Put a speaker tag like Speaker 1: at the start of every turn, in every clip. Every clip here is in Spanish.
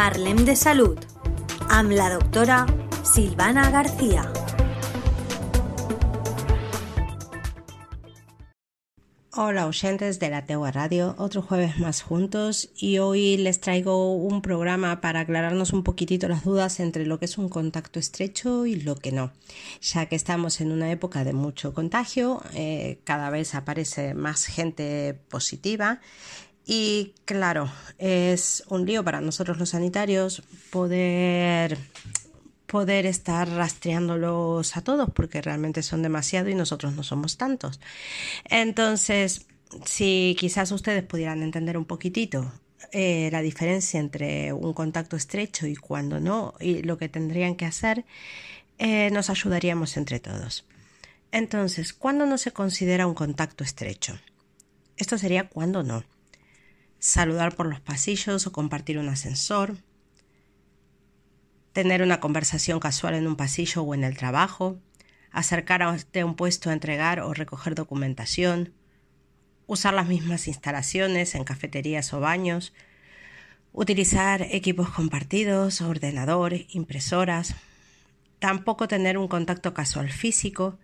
Speaker 1: Parlem de Salut amb la doctora Silvana García.
Speaker 2: Hola oyentes de la Tegua Radio, otro jueves más juntos y hoy les traigo un programa para aclararnos un poquitito las dudas entre lo que es un contacto estrecho y lo que no, ya que estamos en una época de mucho contagio, eh, cada vez aparece más gente positiva y claro, es un lío para nosotros los sanitarios poder poder estar rastreándolos a todos porque realmente son demasiado y nosotros no somos tantos. Entonces, si quizás ustedes pudieran entender un poquitito eh, la diferencia entre un contacto estrecho y cuando no, y lo que tendrían que hacer, eh, nos ayudaríamos entre todos. Entonces, ¿cuándo no se considera un contacto estrecho? Esto sería cuando no. Saludar por los pasillos o compartir un ascensor, tener una conversación casual en un pasillo o en el trabajo, acercar a un puesto a entregar o recoger documentación, usar las mismas instalaciones en cafeterías o baños, utilizar equipos compartidos, ordenador, impresoras, tampoco tener un contacto casual físico,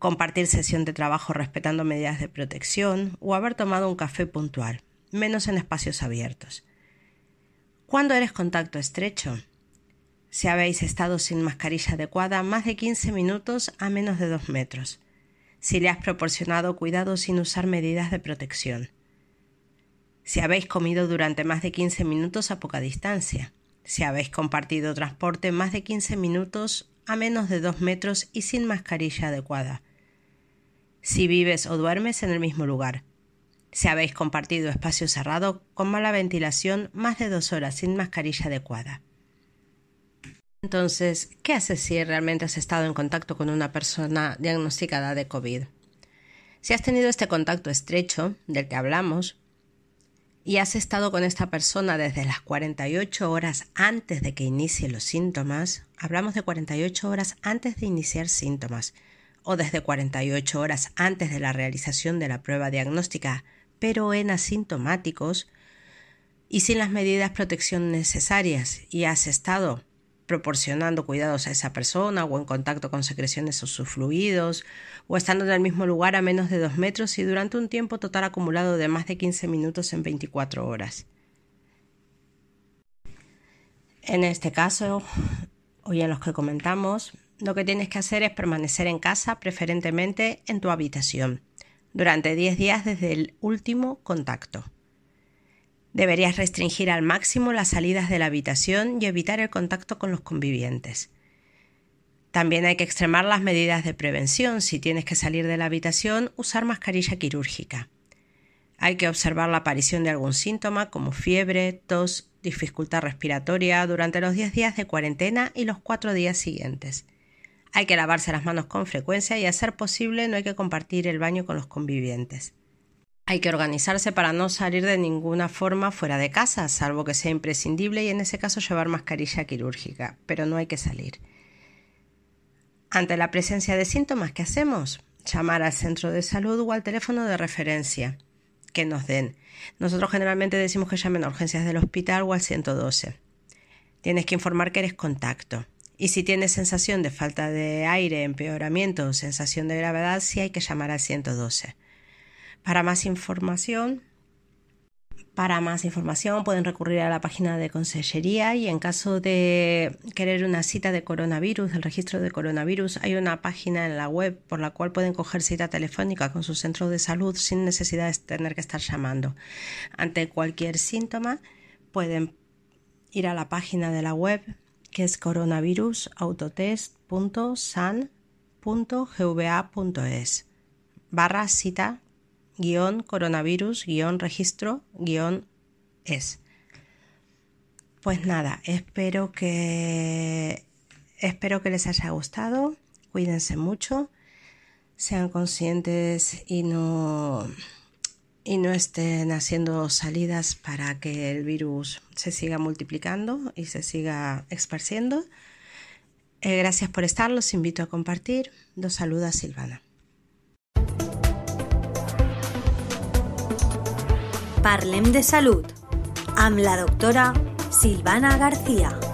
Speaker 2: compartir sesión de trabajo respetando medidas de protección o haber tomado un café puntual, menos en espacios abiertos. ¿Cuándo eres contacto estrecho? si habéis estado sin mascarilla adecuada más de 15 minutos a menos de 2 metros, si le has proporcionado cuidado sin usar medidas de protección, si habéis comido durante más de 15 minutos a poca distancia, si habéis compartido transporte más de 15 minutos a menos de 2 metros y sin mascarilla adecuada, si vives o duermes en el mismo lugar, si habéis compartido espacio cerrado con mala ventilación más de dos horas sin mascarilla adecuada, entonces, ¿qué haces si realmente has estado en contacto con una persona diagnosticada de COVID? Si has tenido este contacto estrecho del que hablamos y has estado con esta persona desde las 48 horas antes de que inicie los síntomas, hablamos de 48 horas antes de iniciar síntomas o desde 48 horas antes de la realización de la prueba diagnóstica, pero en asintomáticos y sin las medidas de protección necesarias y has estado proporcionando cuidados a esa persona o en contacto con secreciones o sus fluidos, o estando en el mismo lugar a menos de dos metros y durante un tiempo total acumulado de más de 15 minutos en 24 horas. En este caso, hoy en los que comentamos, lo que tienes que hacer es permanecer en casa, preferentemente en tu habitación, durante 10 días desde el último contacto. Deberías restringir al máximo las salidas de la habitación y evitar el contacto con los convivientes. También hay que extremar las medidas de prevención. Si tienes que salir de la habitación, usar mascarilla quirúrgica. Hay que observar la aparición de algún síntoma como fiebre, tos, dificultad respiratoria durante los 10 días de cuarentena y los 4 días siguientes. Hay que lavarse las manos con frecuencia y a ser posible no hay que compartir el baño con los convivientes. Hay que organizarse para no salir de ninguna forma fuera de casa, salvo que sea imprescindible y en ese caso llevar mascarilla quirúrgica, pero no hay que salir. Ante la presencia de síntomas, ¿qué hacemos? Llamar al centro de salud o al teléfono de referencia que nos den. Nosotros generalmente decimos que llamen a urgencias del hospital o al 112. Tienes que informar que eres contacto. Y si tienes sensación de falta de aire, empeoramiento o sensación de gravedad, sí hay que llamar al 112. Para más información, para más información pueden recurrir a la página de Consellería y en caso de querer una cita de coronavirus, del registro de coronavirus, hay una página en la web por la cual pueden coger cita telefónica con su centro de salud sin necesidad de tener que estar llamando. Ante cualquier síntoma pueden ir a la página de la web que es coronavirus.autotest.san.gva.es barra cita guion coronavirus guion registro guion es. Pues nada, espero que espero que les haya gustado. Cuídense mucho, sean conscientes y no y no estén haciendo salidas para que el virus se siga multiplicando y se siga esparciendo. Eh, gracias por estar, los invito a compartir. Los saluda Silvana.
Speaker 1: Parlem de Salut amb la doctora Silvana García.